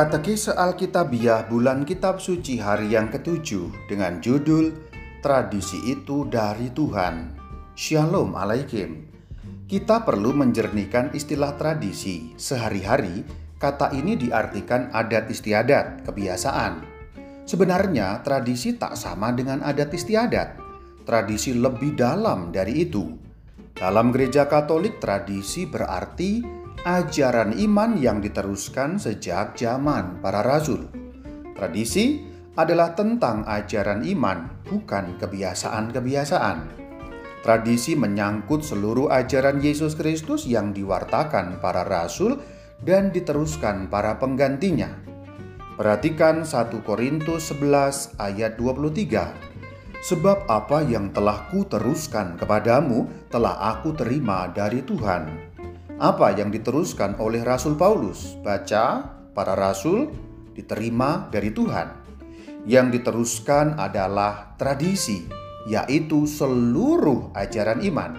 Katekise Alkitabiah Bulan Kitab Suci hari yang ketujuh dengan judul Tradisi itu dari Tuhan. Shalom alaikum. Kita perlu menjernihkan istilah tradisi. Sehari-hari, kata ini diartikan adat istiadat, kebiasaan. Sebenarnya tradisi tak sama dengan adat istiadat. Tradisi lebih dalam dari itu. Dalam gereja Katolik, tradisi berarti ajaran iman yang diteruskan sejak zaman para rasul. Tradisi adalah tentang ajaran iman, bukan kebiasaan-kebiasaan. Tradisi menyangkut seluruh ajaran Yesus Kristus yang diwartakan para rasul dan diteruskan para penggantinya. Perhatikan 1 Korintus 11 ayat 23. Sebab apa yang telah kuteruskan kepadamu telah aku terima dari Tuhan apa yang diteruskan oleh Rasul Paulus? Baca, para rasul diterima dari Tuhan. Yang diteruskan adalah tradisi, yaitu seluruh ajaran iman.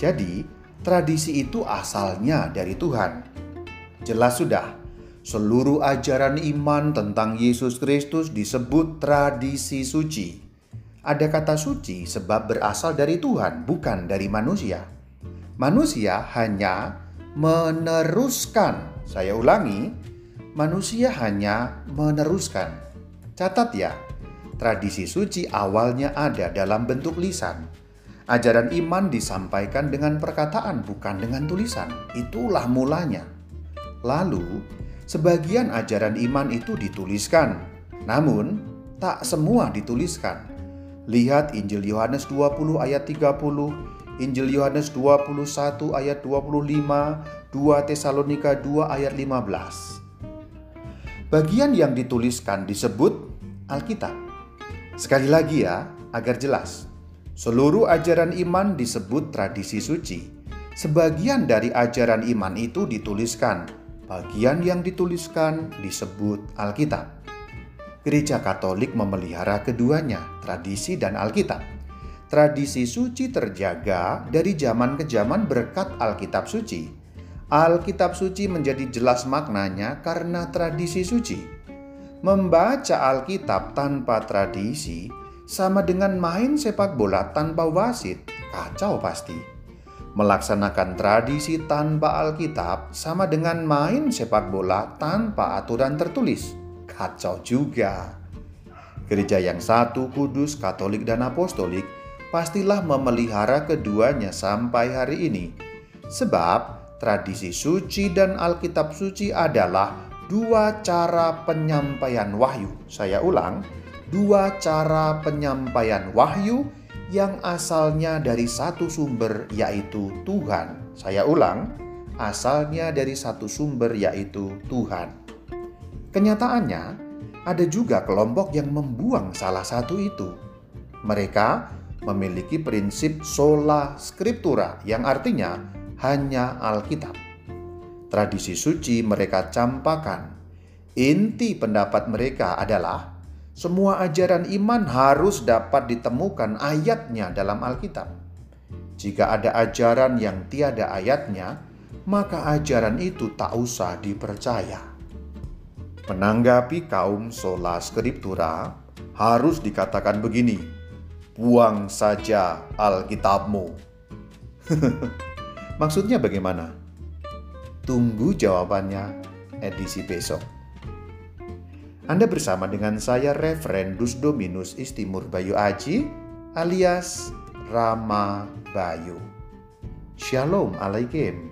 Jadi, tradisi itu asalnya dari Tuhan. Jelas sudah, seluruh ajaran iman tentang Yesus Kristus disebut tradisi suci. Ada kata suci sebab berasal dari Tuhan, bukan dari manusia. Manusia hanya meneruskan. Saya ulangi, manusia hanya meneruskan. Catat ya, tradisi suci awalnya ada dalam bentuk lisan. Ajaran iman disampaikan dengan perkataan, bukan dengan tulisan. Itulah mulanya. Lalu, sebagian ajaran iman itu dituliskan, namun tak semua dituliskan. Lihat Injil Yohanes 20 ayat 30, Injil Yohanes 21 ayat 25, 2 Tesalonika 2 ayat 15. Bagian yang dituliskan disebut Alkitab. Sekali lagi ya, agar jelas. Seluruh ajaran iman disebut tradisi suci. Sebagian dari ajaran iman itu dituliskan. Bagian yang dituliskan disebut Alkitab. Gereja Katolik memelihara keduanya, tradisi dan Alkitab tradisi suci terjaga dari zaman ke zaman berkat Alkitab suci. Alkitab suci menjadi jelas maknanya karena tradisi suci. Membaca Alkitab tanpa tradisi sama dengan main sepak bola tanpa wasit, kacau pasti. Melaksanakan tradisi tanpa Alkitab sama dengan main sepak bola tanpa aturan tertulis, kacau juga. Gereja yang satu, kudus, katolik, dan apostolik pastilah memelihara keduanya sampai hari ini. Sebab tradisi suci dan Alkitab suci adalah dua cara penyampaian wahyu. Saya ulang, dua cara penyampaian wahyu yang asalnya dari satu sumber yaitu Tuhan. Saya ulang, asalnya dari satu sumber yaitu Tuhan. Kenyataannya, ada juga kelompok yang membuang salah satu itu. Mereka memiliki prinsip sola scriptura yang artinya hanya Alkitab. Tradisi suci mereka campakan. Inti pendapat mereka adalah semua ajaran iman harus dapat ditemukan ayatnya dalam Alkitab. Jika ada ajaran yang tiada ayatnya, maka ajaran itu tak usah dipercaya. Menanggapi kaum sola scriptura, harus dikatakan begini: buang saja Alkitabmu. Maksudnya bagaimana? Tunggu jawabannya edisi besok. Anda bersama dengan saya Reverendus Dominus Istimur Bayu Aji alias Rama Bayu. Shalom alaikum.